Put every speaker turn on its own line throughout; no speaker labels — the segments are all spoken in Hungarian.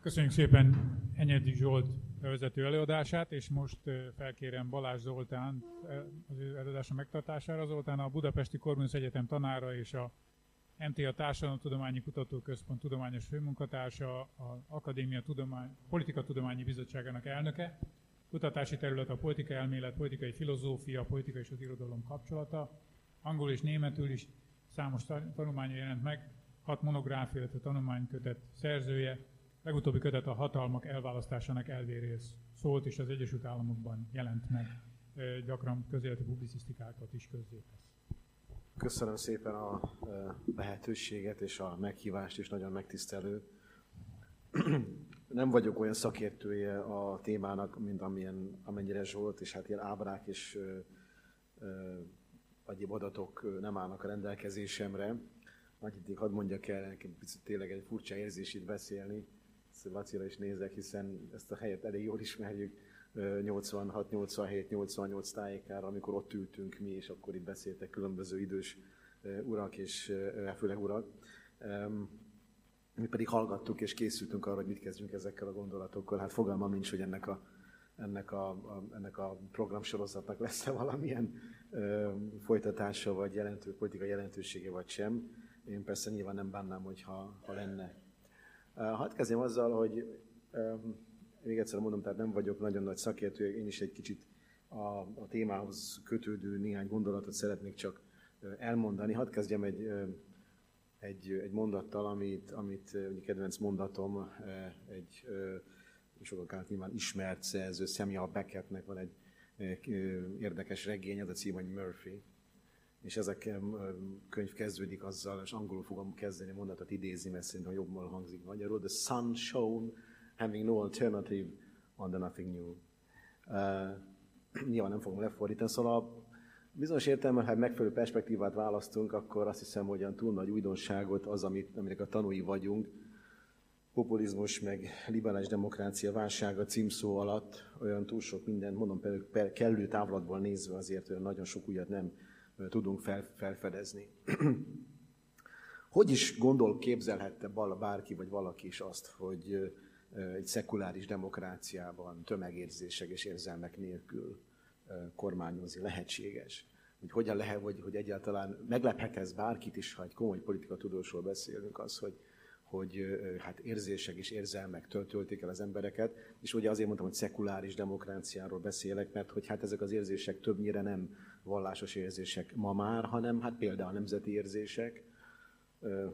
Köszönjük szépen Enyedi Zsolt bevezető előadását, és most felkérem Balázs Zoltán az ő előadása megtartására. Zoltán a Budapesti Korvinusz Egyetem tanára és a MTA Társadalomtudományi Kutatóközpont tudományos főmunkatársa, az Akadémia Tudomány, Politika Tudományi Bizottságának elnöke. Kutatási terület a politikai elmélet, politikai filozófia, politika és az irodalom kapcsolata. Angol és németül is számos tanulmánya jelent meg, hat monográfia, illetve tanulmánykötet szerzője, legutóbbi kötet a hatalmak elválasztásának elvérész szólt, és az Egyesült Államokban jelent meg. Gyakran közéleti publicisztikákat is közzétesz.
Köszönöm szépen a lehetőséget és a meghívást is, nagyon megtisztelő. Nem vagyok olyan szakértője a témának, mint amilyen, amennyire Zsolt, és hát ilyen ábrák és egyéb adatok nem állnak a rendelkezésemre. Annyit hadd mondjak el, nekem picit tényleg egy furcsa érzés itt beszélni. Lacira is nézek, hiszen ezt a helyet elég jól ismerjük. 86, 87, 88 tájékára, amikor ott ültünk mi, és akkor itt beszéltek különböző idős urak, és főleg urak. Mi pedig hallgattuk és készültünk arra, hogy mit kezdjünk ezekkel a gondolatokkal. Hát fogalmam nincs, hogy ennek a, ennek a, a, ennek a programsorozatnak lesz-e valamilyen ö, folytatása, vagy jelentő, politikai jelentősége, vagy sem. Én persze nyilván nem bánnám, hogyha ha lenne. Hadd kezdjem azzal, hogy még egyszer mondom, tehát nem vagyok nagyon nagy szakértő, én is egy kicsit a, a témához kötődő néhány gondolatot szeretnék csak elmondani. Hadd kezdjem egy, egy, egy mondattal, amit, amit egy kedvenc mondatom, egy sokak által nyilván ismert szerző, Samuel Beckettnek van egy érdekes regény, az a cím, hogy Murphy. És ez a könyv kezdődik azzal, és angolul fogom kezdeni a mondatot idézni, mert szerintem jobban hangzik magyarul. The sun shone having no alternative on the nothing new. Uh, nem fogom lefordítani, szóval bizonyos értelemben, ha megfelelő perspektívát választunk, akkor azt hiszem, hogy olyan túl nagy újdonságot az, amit, aminek a tanúi vagyunk, populizmus meg liberális demokrácia válsága címszó alatt olyan túl sok minden, mondom például kellő távlatból nézve azért olyan nagyon sok újat nem tudunk fel, felfedezni. hogy is gondol, képzelhette bárki vagy valaki is azt, hogy egy szekuláris demokráciában tömegérzések és érzelmek nélkül kormányozni lehetséges. Hogy hogyan lehet, hogy, hogy egyáltalán meglephet ez bárkit is, ha egy komoly politikatudósról beszélünk, az, hogy, hogy hát érzések és érzelmek töltölték el az embereket, és ugye azért mondtam, hogy szekuláris demokráciáról beszélek, mert hogy hát ezek az érzések többnyire nem vallásos érzések ma már, hanem hát például nemzeti érzések,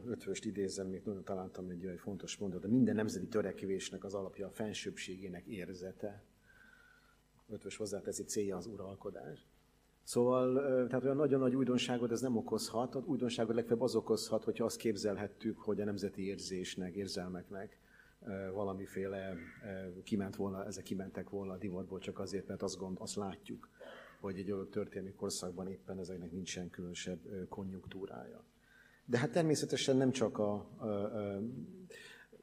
ötvöst idézem, még nagyon találtam egy, egy fontos mondat, de minden nemzeti törekvésnek az alapja a fensőbbségének érzete. Ötvös hozzáteszi célja az uralkodás. Szóval, tehát olyan nagyon nagy újdonságot ez nem okozhat. Az újdonságot legfeljebb az okozhat, hogyha azt képzelhettük, hogy a nemzeti érzésnek, érzelmeknek valamiféle kiment volna, ezek kimentek volna a divatból csak azért, mert azt, gond, azt látjuk, hogy egy adott történelmi korszakban éppen ezeknek nincsen különösebb konjunktúrája. De hát természetesen nem csak a, a, a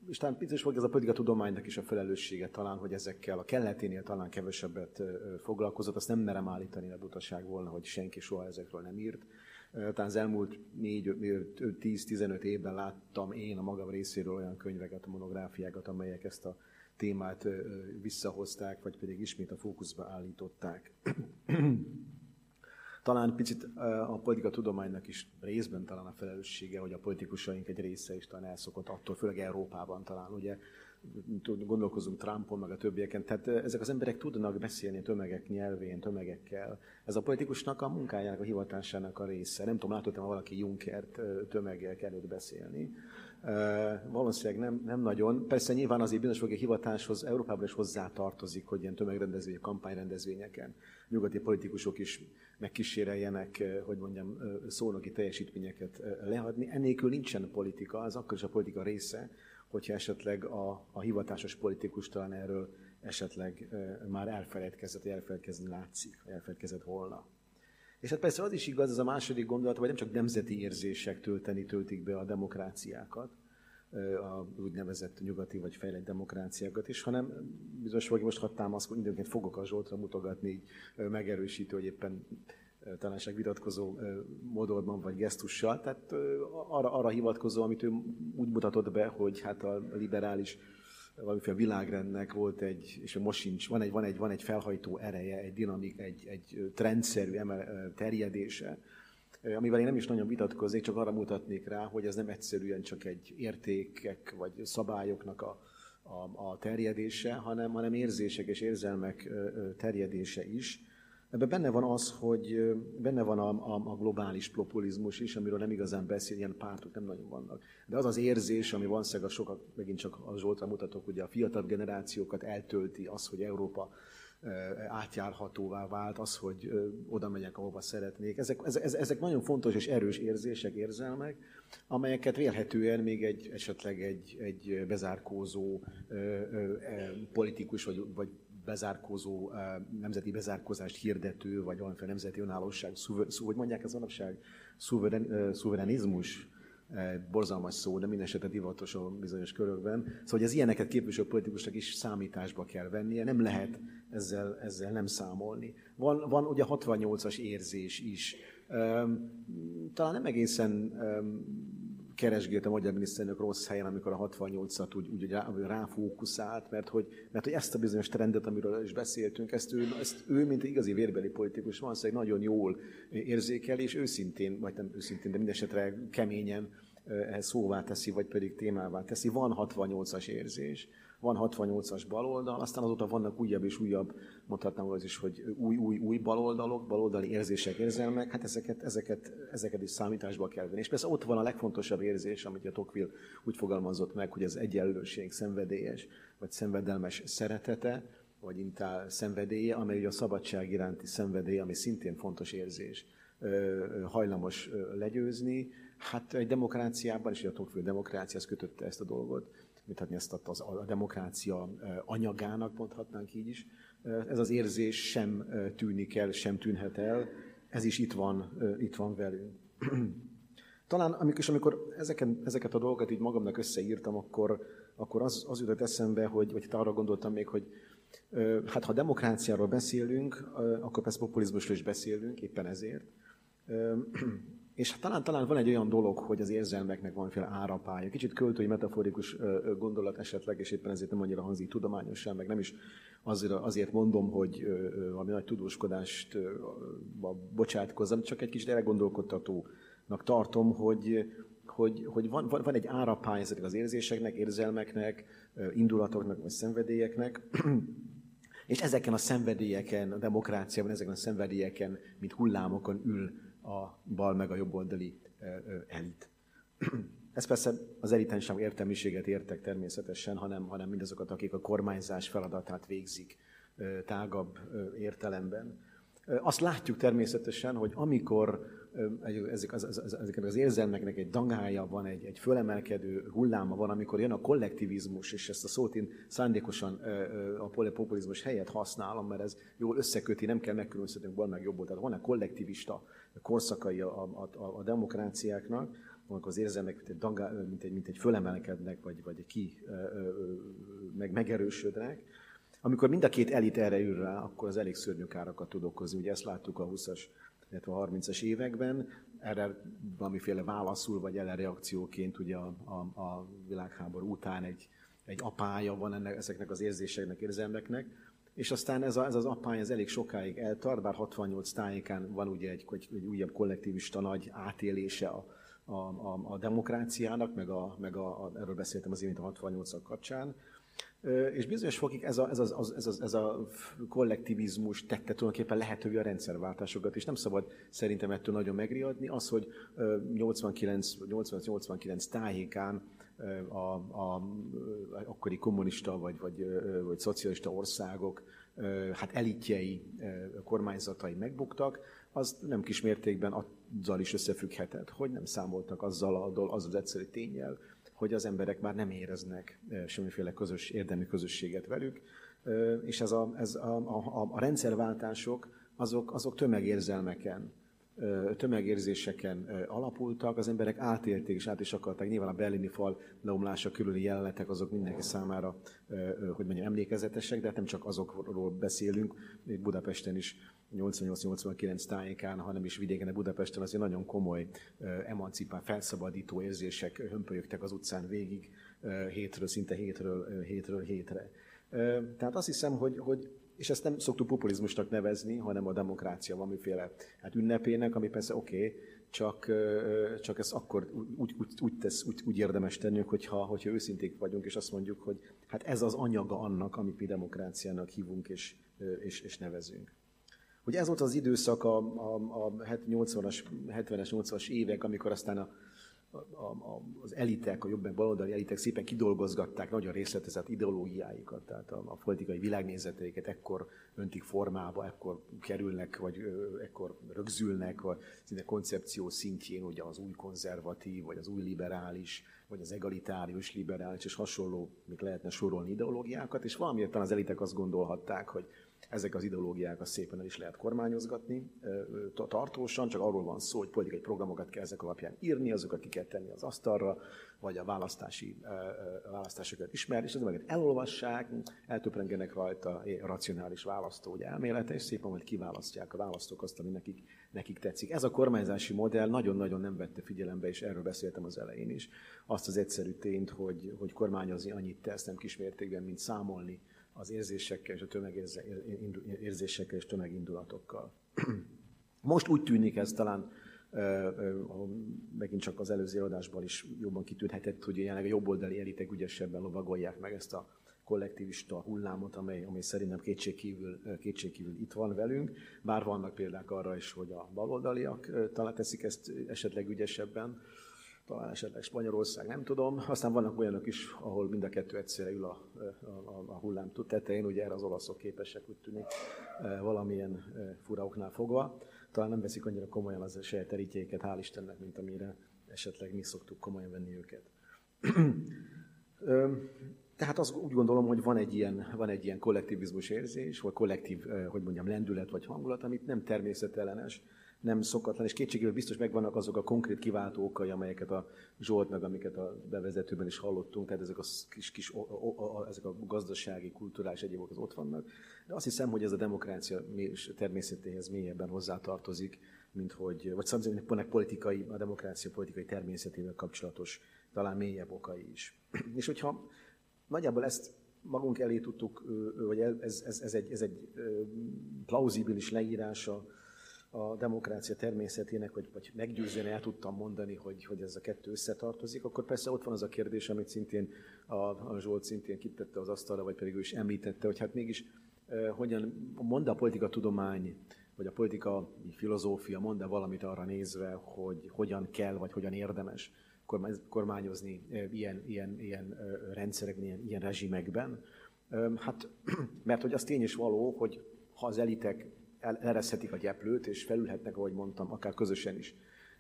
és talán biztos volt ez a politika tudománynak is a felelőssége talán, hogy ezekkel a kelleténél talán kevesebbet foglalkozott. Azt nem merem állítani, a butaság volna, hogy senki soha ezekről nem írt. Talán az elmúlt 4-10-15 évben láttam én a magam részéről olyan könyveket, monográfiákat, amelyek ezt a témát visszahozták, vagy pedig ismét a fókuszba állították. Talán picit a politika tudománynak is részben talán a felelőssége, hogy a politikusaink egy része is talán elszokott attól, főleg Európában talán, ugye gondolkozunk Trumpon, meg a többieken. Tehát ezek az emberek tudnak beszélni tömegek nyelvén, tömegekkel. Ez a politikusnak a munkájának, a hivatásának a része. Nem tudom, látottam valaki Junkert tömegek előtt beszélni. Valószínűleg nem, nem nagyon. Persze nyilván azért a hivatáshoz Európában is hozzá tartozik, hogy ilyen tömegrendezvény, kampányrendezvényeken nyugati politikusok is megkíséreljenek, hogy mondjam, szónoki teljesítményeket leadni. Ennélkül nincsen politika, az akkor is a politika része, hogyha esetleg a, a hivatásos politikus talán erről esetleg már elfelejtkezett, vagy elfelejtkezni látszik, vagy elfelejtkezett volna. És hát persze az is igaz, ez a második gondolat, hogy nem csak nemzeti érzések tölteni töltik be a demokráciákat, a úgynevezett nyugati vagy fejlett demokráciákat is, hanem bizonyos valaki most hadd támaszkodni, időnként fogok a Zsoltra mutogatni, így megerősítő, hogy éppen talán vitatkozó modorban vagy gesztussal, tehát arra, arra hivatkozó, amit ő úgy mutatott be, hogy hát a liberális valamiféle világrendnek volt egy, és most sincs, van egy, van egy, van egy felhajtó ereje, egy dinamik, egy, egy trendszerű terjedése, amivel én nem is nagyon vitatkoznék, csak arra mutatnék rá, hogy ez nem egyszerűen csak egy értékek vagy szabályoknak a, a, a terjedése, hanem, hanem érzések és érzelmek terjedése is. Ebben benne van az, hogy benne van a, a, a globális populizmus is, amiről nem igazán beszél, ilyen pártok nem nagyon vannak. De az az érzés, ami van a sokat, megint csak a Zsoltra mutatok, hogy a fiatal generációkat eltölti az, hogy Európa átjárhatóvá vált, az, hogy oda megyek, ahova szeretnék. Ezek, ezek, ezek nagyon fontos és erős érzések, érzelmek, amelyeket vélhetően még egy, esetleg egy, egy bezárkózó politikus vagy, vagy bezárkózó, nemzeti bezárkózást hirdető, vagy valamiféle nemzeti önállóság, szuver, hogy mondják ez manapság, szuveren, szuverenizmus, borzalmas szó, de minden esetre divatos a bizonyos körökben. Szóval, hogy az ilyeneket képviselő politikusnak is számításba kell vennie, nem lehet ezzel, ezzel nem számolni. Van, van ugye 68-as érzés is. Talán nem egészen keresgélt a magyar miniszterelnök rossz helyen, amikor a 68-at úgy, úgy rá, ráfókuszált, mert hogy, mert hogy ezt a bizonyos trendet, amiről is beszéltünk, ezt ő, ezt ő mint igazi vérbeli politikus van, szóval nagyon jól érzékel, és őszintén, vagy nem őszintén, de mindesetre keményen ehhez szóvá teszi, vagy pedig témává teszi. Van 68-as érzés van 68-as baloldal, aztán azóta vannak újabb és újabb, mondhatnám az is, hogy új, új, új baloldalok, baloldali érzések, érzelmek, hát ezeket, ezeket, ezeket is számításba kell venni. És persze ott van a legfontosabb érzés, amit a Tocqueville úgy fogalmazott meg, hogy az egyenlőség szenvedélyes, vagy szenvedelmes szeretete, vagy intál szenvedélye, amely ugye a szabadság iránti szenvedély, ami szintén fontos érzés, hajlamos legyőzni. Hát egy demokráciában, és a Tocqueville demokrácia, az kötötte ezt a dolgot, mutatni ezt az, a demokrácia anyagának, mondhatnánk így is. Ez az érzés sem tűnik el, sem tűnhet el, ez is itt van, itt van velünk. Talán amikor, amikor ezeken, ezeket a dolgokat így magamnak összeírtam, akkor, akkor az, az jutott eszembe, hogy, vagy arra gondoltam még, hogy hát ha demokráciáról beszélünk, akkor persze populizmusról is beszélünk, éppen ezért. És talán, talán van egy olyan dolog, hogy az érzelmeknek valamiféle árapája. Kicsit költői, metaforikus gondolat esetleg, és éppen ezért nem annyira hangzik tudományosan, meg nem is azért, azért mondom, hogy valami nagy tudóskodást bocsátkozzam, csak egy kicsit elgondolkodtatónak tartom, hogy, hogy, hogy van, van, van egy árapály ezeknek az érzéseknek, érzelmeknek, indulatoknak, vagy szenvedélyeknek, és ezeken a szenvedélyeken, a demokráciában, ezeken a szenvedélyeken, mint hullámokon ül a bal meg a jobb oldali elit. Ez persze az eliten sem értelmiséget értek természetesen, hanem, hanem mindazokat, akik a kormányzás feladatát végzik tágabb értelemben. Azt látjuk természetesen, hogy amikor ezek az, az, ezek az érzelmeknek egy dangája van, egy, egy fölemelkedő hulláma van, amikor jön a kollektivizmus, és ezt a szót én szándékosan a populizmus helyett használom, mert ez jól összeköti, nem kell megkülönböztetnünk bal meg jobb Tehát van-e kollektivista korszakai a, a, a, a demokráciáknak, amikor az érzelmek mint egy, dangá, mint egy, mint egy fölemelkednek, vagy, vagy ki meg megerősödnek, amikor mind a két elit erre ül rá, akkor az elég szörnyű károkat tud okozni. Ugye ezt láttuk a 20-as, illetve a 30-as években, erre valamiféle válaszul, vagy ellenreakcióként ugye a, a, a világháború után egy, egy apája van ennek, ezeknek az érzéseknek, érzelmeknek, és aztán ez, a, ez az appány ez elég sokáig eltart, bár 68 tájékán van ugye egy, egy, egy újabb kollektivista nagy átélése a, a, a, a demokráciának, meg, a, meg a, a, erről beszéltem az imént a 68 kapcsán. És bizonyos fokig ez a, ez, a, ez, a, ez a kollektivizmus tette tulajdonképpen lehetővé a rendszerváltásokat, és nem szabad szerintem ettől nagyon megriadni. Az, hogy 89-89 tájékán a, a akkori kommunista vagy, vagy, vagy szocialista országok hát elitjei, kormányzatai megbuktak, az nem kis mértékben azzal is összefügghetett, hogy nem számoltak azzal a, az az egyszerű tényel, hogy az emberek már nem éreznek semmiféle közös, érdemi közösséget velük, és ez a, ez a, a, a rendszerváltások azok, azok tömegérzelmeken, tömegérzéseken alapultak, az emberek átélték és át is akarták. Nyilván a berlini fal leomlása körüli jelenetek azok mindenki számára, hogy mondjam, emlékezetesek, de hát nem csak azokról beszélünk, még Budapesten is 88-89 tájékán, hanem is vidéken, de Budapesten azért nagyon komoly emancipál, felszabadító érzések hömpölyögtek az utcán végig, hétről, szinte hétről, hétről hétre. Tehát azt hiszem, hogy, hogy és ezt nem szoktuk populizmusnak nevezni, hanem a demokrácia valamiféle hát ünnepének, ami persze oké, okay, csak, csak ezt akkor úgy, úgy, úgy, tesz, úgy, úgy érdemes tennünk, hogyha, hogyha őszinték vagyunk, és azt mondjuk, hogy hát ez az anyaga annak, amit mi demokráciának hívunk és, és, és nevezünk. Hogy ez volt az időszak a, a, a 80-as, 70-es, 80-as évek, amikor aztán a, a, a, az elitek, a jobb meg baloldali elitek szépen kidolgozgatták nagyon részletezett ideológiáikat, tehát a, a politikai világnézeteiket ekkor öntik formába, ekkor kerülnek, vagy ekkor rögzülnek, vagy szinte koncepció szintjén, ugye az új konzervatív, vagy az új liberális, vagy az egalitárius liberális, és hasonló, még lehetne sorolni ideológiákat, és valamiért az elitek azt gondolhatták, hogy ezek az ideológiákat szépen el is lehet kormányozgatni tartósan, csak arról van szó, hogy politikai programokat kell ezek alapján írni, azokat ki kell tenni az asztalra, vagy a választási, választásokat ismerni, és ezeket elolvassák, eltöprengenek rajta a racionális választó ugye, elmélete, és szépen majd kiválasztják a választók azt, ami nekik, nekik tetszik. Ez a kormányzási modell nagyon-nagyon nem vette figyelembe, és erről beszéltem az elején is, azt az egyszerű tényt, hogy, hogy kormányozni annyit tesz, nem kismértékben, mint számolni az érzésekkel és a tömegérzésekkel és tömegindulatokkal. Most úgy tűnik ez talán, megint csak az előző adásban is jobban kitűnhetett, hogy jelenleg a jobboldali elitek ügyesebben lovagolják meg ezt a kollektivista hullámot, amely, amely szerintem kétségkívül, kétségkívül itt van velünk, bár vannak példák arra is, hogy a baloldaliak talán teszik ezt esetleg ügyesebben, talán esetleg Spanyolország, nem tudom. Aztán vannak olyanok is, ahol mind a kettő egyszerre ül a, a, a hullám tetején, ugye erre az olaszok képesek, úgy tűnik, e, valamilyen e, furaoknál fogva. Talán nem veszik annyira komolyan az saját terítéket, hál' Istennek, mint amire esetleg mi szoktuk komolyan venni őket. Tehát azt úgy gondolom, hogy van egy ilyen, van egy ilyen kollektivizmus érzés, vagy kollektív, e, hogy mondjam, lendület vagy hangulat, amit nem természetellenes, nem szokatlan, és kétségével biztos megvannak azok a konkrét kiváltó okai, amelyeket a Zsolt meg amiket a bevezetőben is hallottunk, tehát ezek a kis, kis o, o, o, ezek a gazdasági, kulturális egyébok az ott vannak. De azt hiszem, hogy ez a demokrácia természetéhez mélyebben hozzátartozik, mint hogy, vagy szerintem pont politikai, a demokrácia politikai természetével kapcsolatos, talán mélyebb okai is. és hogyha nagyjából ezt magunk elé tudtuk, vagy ez, ez, ez, egy, ez egy plauzibilis leírása a demokrácia természetének, vagy, vagy meggyőzően el tudtam mondani, hogy, hogy ez a kettő összetartozik, akkor persze ott van az a kérdés, amit szintén a, a Zsolt szintén kitette az asztalra, vagy pedig ő is említette, hogy hát mégis eh, hogyan mond a politika tudomány, vagy a politika filozófia mond-e valamit arra nézve, hogy hogyan kell, vagy hogyan érdemes kormányozni ilyen, ilyen, ilyen rendszerekben, ilyen, ilyen rezsimekben. Hát, mert hogy az tény is való, hogy ha az elitek elereszhetik a gyeplőt, és felülhetnek, ahogy mondtam, akár közösen is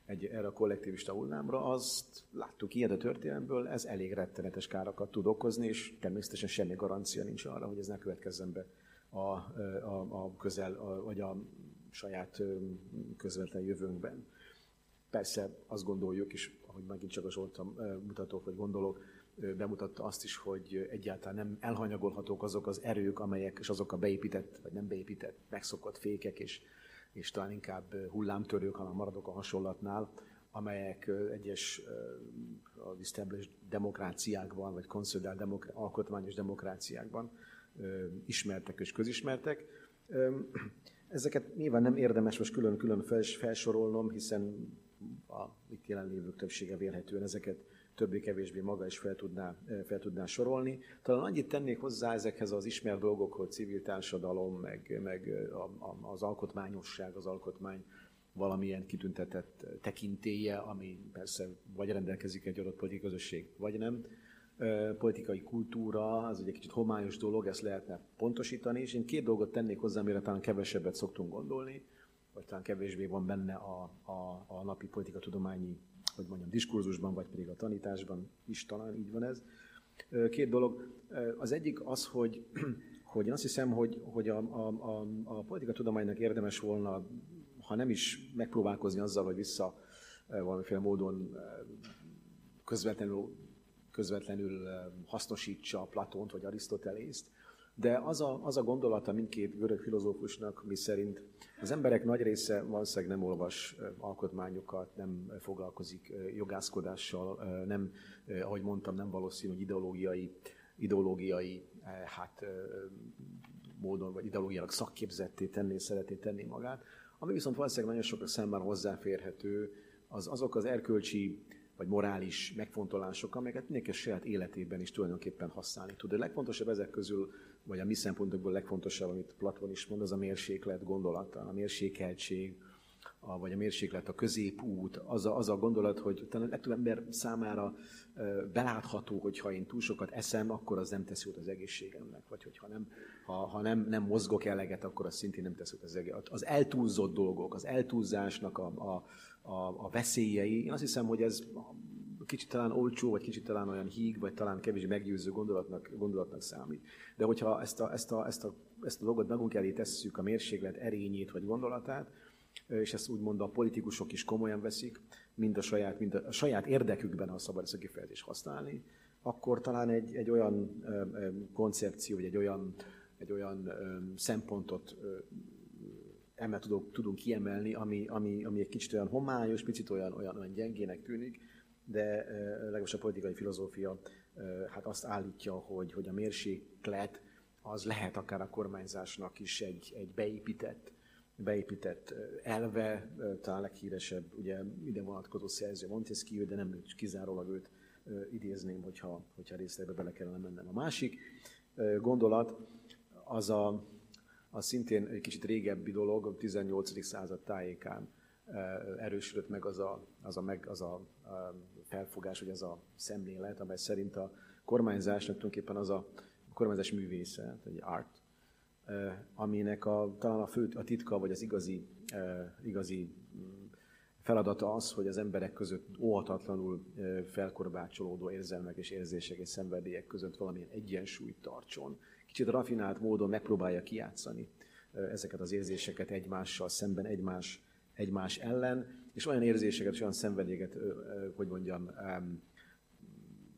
egy, erre a kollektivista hullámra, azt láttuk ilyen a történelmből, ez elég rettenetes károkat tud okozni, és természetesen semmi garancia nincs arra, hogy ez ne következzen be a, a, a közel, a, vagy a saját közvetlen jövőnkben. Persze azt gondoljuk, és ahogy megint csak a Zsoltam mutatok, vagy gondolok, bemutatta azt is, hogy egyáltalán nem elhanyagolhatók azok az erők, amelyek, és azok a beépített, vagy nem beépített, megszokott fékek, és, és talán inkább hullámtörők, hanem maradok a hasonlatnál, amelyek egyes az established demokráciákban, vagy konszolidált demokra- alkotmányos demokráciákban ismertek és közismertek. Ezeket nyilván nem érdemes most külön-külön felsorolnom, hiszen a itt jelenlévők többsége vélhetően ezeket többé-kevésbé maga is fel tudná, fel tudná sorolni. Talán annyit tennék hozzá ezekhez az ismert dolgokhoz, civil társadalom, meg, meg az alkotmányosság, az alkotmány valamilyen kitüntetett tekintélye, ami persze vagy rendelkezik egy adott politikai közösség, vagy nem. Politikai kultúra, az egy kicsit homályos dolog, ezt lehetne pontosítani, és én két dolgot tennék hozzá, amire talán kevesebbet szoktunk gondolni, vagy talán kevésbé van benne a, a, a napi politikatudományi hogy mondjam, diskurzusban, vagy pedig a tanításban is talán így van ez. Két dolog. Az egyik az, hogy, hogy én azt hiszem, hogy, hogy a, a, a, a politikatudománynak érdemes volna, ha nem is megpróbálkozni azzal, hogy vissza valamiféle módon közvetlenül, közvetlenül hasznosítsa Platont vagy Arisztotelészt, De az a, az a gondolata mindkét görög filozófusnak, mi szerint az emberek nagy része valószínűleg nem olvas alkotmányokat, nem foglalkozik jogászkodással, nem, ahogy mondtam, nem valószínű, hogy ideológiai, ideológiai hát, módon, vagy ideológiailag szakképzetté tenni, szeretné tenni magát. Ami viszont valószínűleg nagyon sokak számára hozzáférhető, az azok az erkölcsi vagy morális megfontolások, amelyeket mindenki a saját életében is tulajdonképpen használni tud. A legfontosabb ezek közül, vagy a mi szempontokból a legfontosabb, amit Platon is mond, az a mérséklet gondolata, a mérsékeltség, a, vagy a mérséklet, a középút, az a, az a gondolat, hogy talán a legtöbb ember számára e, belátható, hogy ha én túl sokat eszem, akkor az nem tesz jót az egészségemnek, vagy hogyha nem, ha, ha nem, nem mozgok eleget, akkor az szintén nem tesz jót az egészségemnek. Az eltúlzott dolgok, az eltúlzásnak a, a, a, a veszélyei, én azt hiszem, hogy ez kicsit talán olcsó, vagy kicsit talán olyan híg, vagy talán kevés meggyőző gondolatnak, gondolatnak számít. De hogyha ezt a, ezt a, ezt a, ezt a dolgot magunk elé tesszük, a mérséklet erényét vagy gondolatát, és ezt úgymond a politikusok is komolyan veszik, mind a saját, mind a, a saját érdekükben, ha szabad ezt a kifejezést használni, akkor talán egy, egy olyan ö, ö, koncepció, vagy egy olyan, egy olyan ö, szempontot emel tudunk, tudunk kiemelni, ami, ami, ami egy kicsit olyan homályos, picit olyan, olyan, olyan gyengének tűnik, de legalábbis a politikai filozófia hát azt állítja, hogy, hogy a mérséklet az lehet akár a kormányzásnak is egy, egy beépített, beépített elve, talán leghíresebb, ugye ide vonatkozó szerző Montesquieu, de nem kizárólag őt idézném, hogyha, hogyha részletbe bele kellene mennem. A másik gondolat az a, az szintén egy kicsit régebbi dolog, a 18. század tájékán erősödött meg az a, az a, meg, az a, felfogás, vagy az a szemlélet, amely szerint a kormányzásnak tulajdonképpen az a, a kormányzás művésze, egy art, aminek a, talán a fő a titka, vagy az igazi, igazi mm, feladata az, hogy az emberek között óhatatlanul felkorbácsolódó érzelmek és érzések és szenvedélyek között valamilyen egyensúlyt tartson. Kicsit rafinált módon megpróbálja kiátszani ezeket az érzéseket egymással szemben, egymás, egymás ellen, és olyan érzéseket, és olyan szenvedélyeket, hogy mondjam,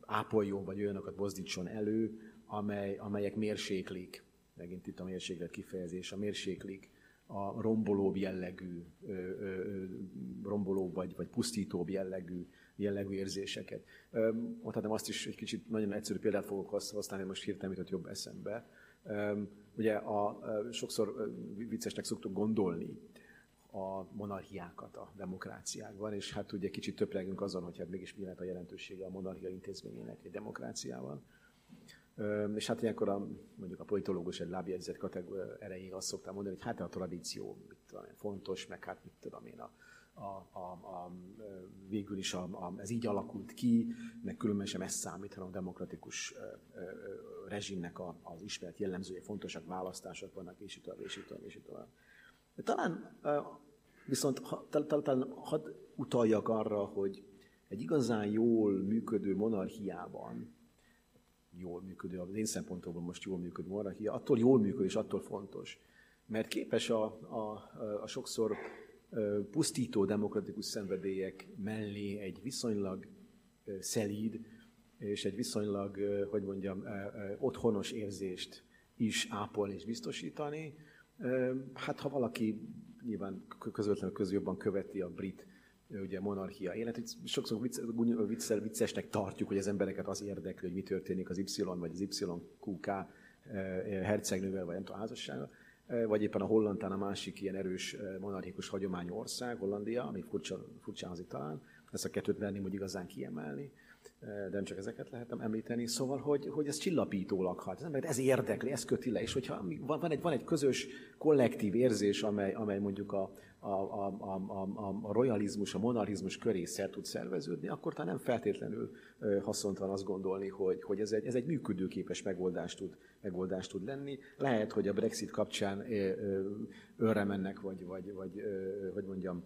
ápoljon, vagy olyanokat mozdítson elő, amely, amelyek mérséklik, megint itt a mérséklet kifejezés, a mérséklik a rombolóbb jellegű, rombolóbb vagy, vagy pusztítóbb jellegű, jellegű érzéseket. Mondhatom azt is, egy kicsit nagyon egyszerű példát fogok használni, most hirtelen jutott jobb eszembe. Ugye a, sokszor viccesnek szoktuk gondolni, a monarchiákat a demokráciákban, és hát ugye kicsit töprengünk azon, hogy hát mégis mi lehet a jelentősége a monarchia intézményének egy demokráciában. És hát ilyenkor a, mondjuk a politológus egy lábjegyzet erejéig azt szoktam mondani, hogy hát a tradíció mit tudom, fontos, meg hát mit tudom én, a, a, a, a, végül is a, a, ez így alakult ki, meg különben sem ez számít, hanem a demokratikus ö, ö, rezsimnek a, az ismert jellemzője, fontosak választások vannak, és így tovább, és így tovább, és így tovább. Talán Viszont talán hadd utaljak arra, hogy egy igazán jól működő monarchiában, jól működő, az én szempontomból most jól működő monarchia, attól jól működő és attól fontos. Mert képes a, a, a sokszor pusztító demokratikus szenvedélyek mellé egy viszonylag szelíd és egy viszonylag, hogy mondjam, otthonos érzést is ápolni és biztosítani. Hát ha valaki nyilván közvetlenül közül jobban követi a brit ugye monarchia élet. Sokszor viccel, viccesnek tartjuk, hogy az embereket az érdekli, hogy mi történik az Y vagy az YQK hercegnővel, vagy nem tudom, házassága vagy éppen a Hollandán a másik ilyen erős monarchikus hagyományú ország, Hollandia, ami furcsa, furcsa hangzik talán. Ezt a kettőt venném, hogy igazán kiemelni de nem csak ezeket lehetem említeni. Szóval, hogy, hogy ez csillapítólag hat. Ez, ez érdekli, ez köti le. És hogyha van, van, egy, van egy közös kollektív érzés, amely, amely mondjuk a, a, a, a, a, a royalizmus, a monarchizmus köré szer tud szerveződni, akkor talán nem feltétlenül haszontalan azt gondolni, hogy, hogy ez, egy, ez egy működőképes megoldás tud, megoldás tud lenni. Lehet, hogy a Brexit kapcsán örre mennek, vagy, vagy, vagy hogy mondjam,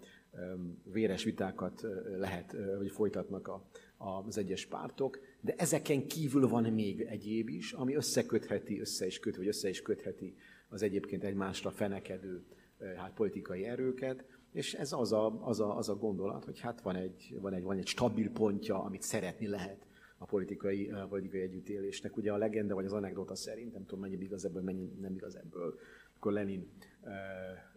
véres vitákat lehet, vagy folytatnak a, az egyes pártok, de ezeken kívül van még egyéb is, ami összekötheti, össze is köt, vagy össze is kötheti az egyébként egymásra fenekedő hát, politikai erőket, és ez az a, az, a, az a gondolat, hogy hát van egy, van, egy, van egy stabil pontja, amit szeretni lehet a politikai, a politikai együttélésnek. Ugye a legenda vagy az anekdota szerint, nem tudom mennyi igaz ebből, mennyi nem igaz ebből, akkor Lenin uh, uh,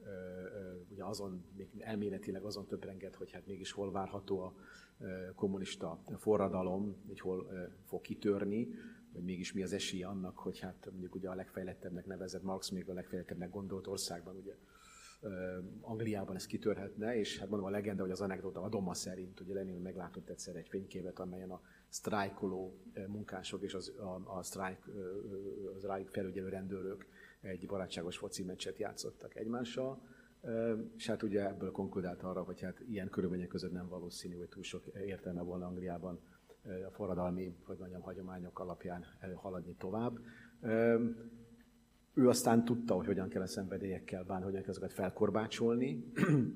uh, ugye azon, még elméletileg azon töprengett, hogy hát mégis hol várható a kommunista forradalom, hogy hol fog kitörni, vagy mégis mi az esélye annak, hogy hát mondjuk ugye a legfejlettebbnek nevezett Marx még a legfejlettebbnek gondolt országban, ugye Angliában ez kitörhetne, és hát mondom a legenda, hogy az anekdota a Doma szerint, ugye Lenin meglátott egyszer egy fényképet, amelyen a sztrájkoló munkások és az, a, a sztrájk, az rájuk felügyelő rendőrök egy barátságos foci meccset játszottak egymással, és hát ugye ebből konkludált arra, hogy hát ilyen körülmények között nem valószínű, hogy túl sok értelme volna Angliában a forradalmi, hogy mondjam, hagyományok alapján haladni tovább. Ő aztán tudta, hogy hogyan kell a szenvedélyekkel bánni, hogyan kell ezeket felkorbácsolni,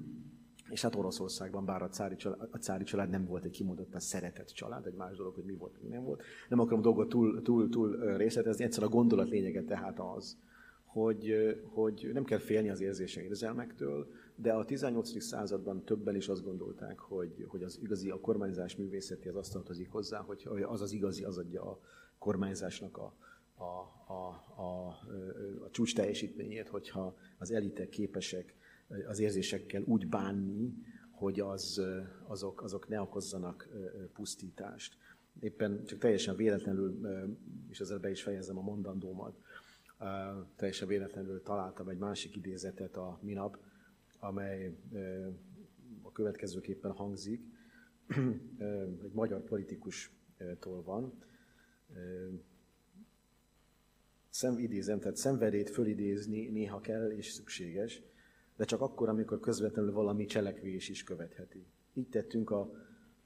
és hát Oroszországban, bár a cári, család, a cári család nem volt egy kimondottan szeretett család, egy más dolog, hogy mi volt, mi nem volt. Nem akarom dolgot túl, túl, túl részletezni, egyszer a gondolat lényege tehát az, hogy, hogy nem kell félni az érzések érzelmektől, de a 18. században többen is azt gondolták, hogy, hogy az igazi, a kormányzás művészeti az azt tartozik hozzá, hogy az az igazi, az adja a kormányzásnak a, a, a, a, a csúcs teljesítményét, hogyha az elitek képesek az érzésekkel úgy bánni, hogy az, azok, azok ne okozzanak pusztítást. Éppen csak teljesen véletlenül, és ezzel be is fejezem a mondandómat, teljesen véletlenül találtam egy másik idézetet a minap, amely a következőképpen hangzik, egy magyar politikustól van. Szem, idézem, tehát szenvedét fölidézni néha kell és szükséges, de csak akkor, amikor közvetlenül valami cselekvés is követheti. Így tettünk a,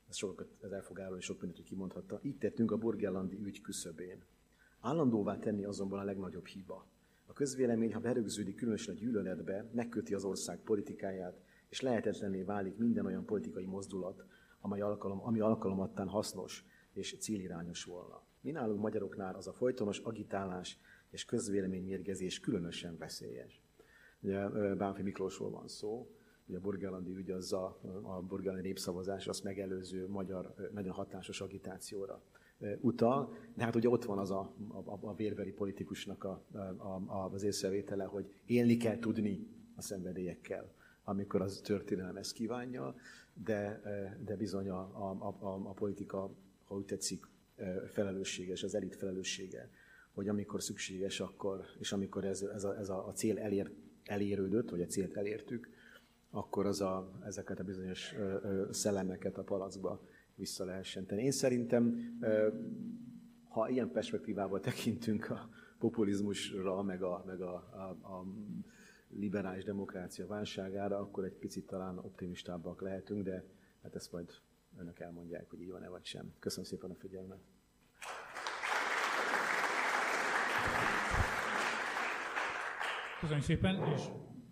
ez sokat ez elfogáló és sok mindent kimondhatta, így tettünk a burgellandi ügy küszöbén. Állandóvá tenni azonban a legnagyobb hiba. A közvélemény, ha berögződik különösen a gyűlöletbe, megköti az ország politikáját, és lehetetlenné válik minden olyan politikai mozdulat, amely alkalom, ami alkalomattán hasznos és célirányos volna. Mi nálunk magyaroknál az a folytonos agitálás és közvéleménymérgezés különösen veszélyes. Ugye Bánfi Miklósról van szó, ugye a burgellandi ügy az a, a burgellandi népszavazás, azt megelőző magyar nagyon hatásos agitációra utal, de hát ugye ott van az a, a, a vérbeli politikusnak a, a, az észrevétele, hogy élni kell tudni a szenvedélyekkel, amikor az történelem ezt kívánja, de, de bizony a, a, a, a politika, ha úgy tetszik, felelősséges, az elit felelőssége, hogy amikor szükséges, akkor, és amikor ez, ez, a, ez a, a cél elér, elérődött, vagy a célt elértük, akkor az a, ezeket a bizonyos ö, ö, szellemeket a palacba vissza lehessen tenni. Én szerintem, ha ilyen perspektívával tekintünk a populizmusra, meg a, meg a, a, a liberális demokrácia válságára, akkor egy picit talán optimistábbak lehetünk, de hát ezt majd önök elmondják, hogy így van-e vagy sem. Köszönöm szépen a figyelmet.
Köszönöm szépen, és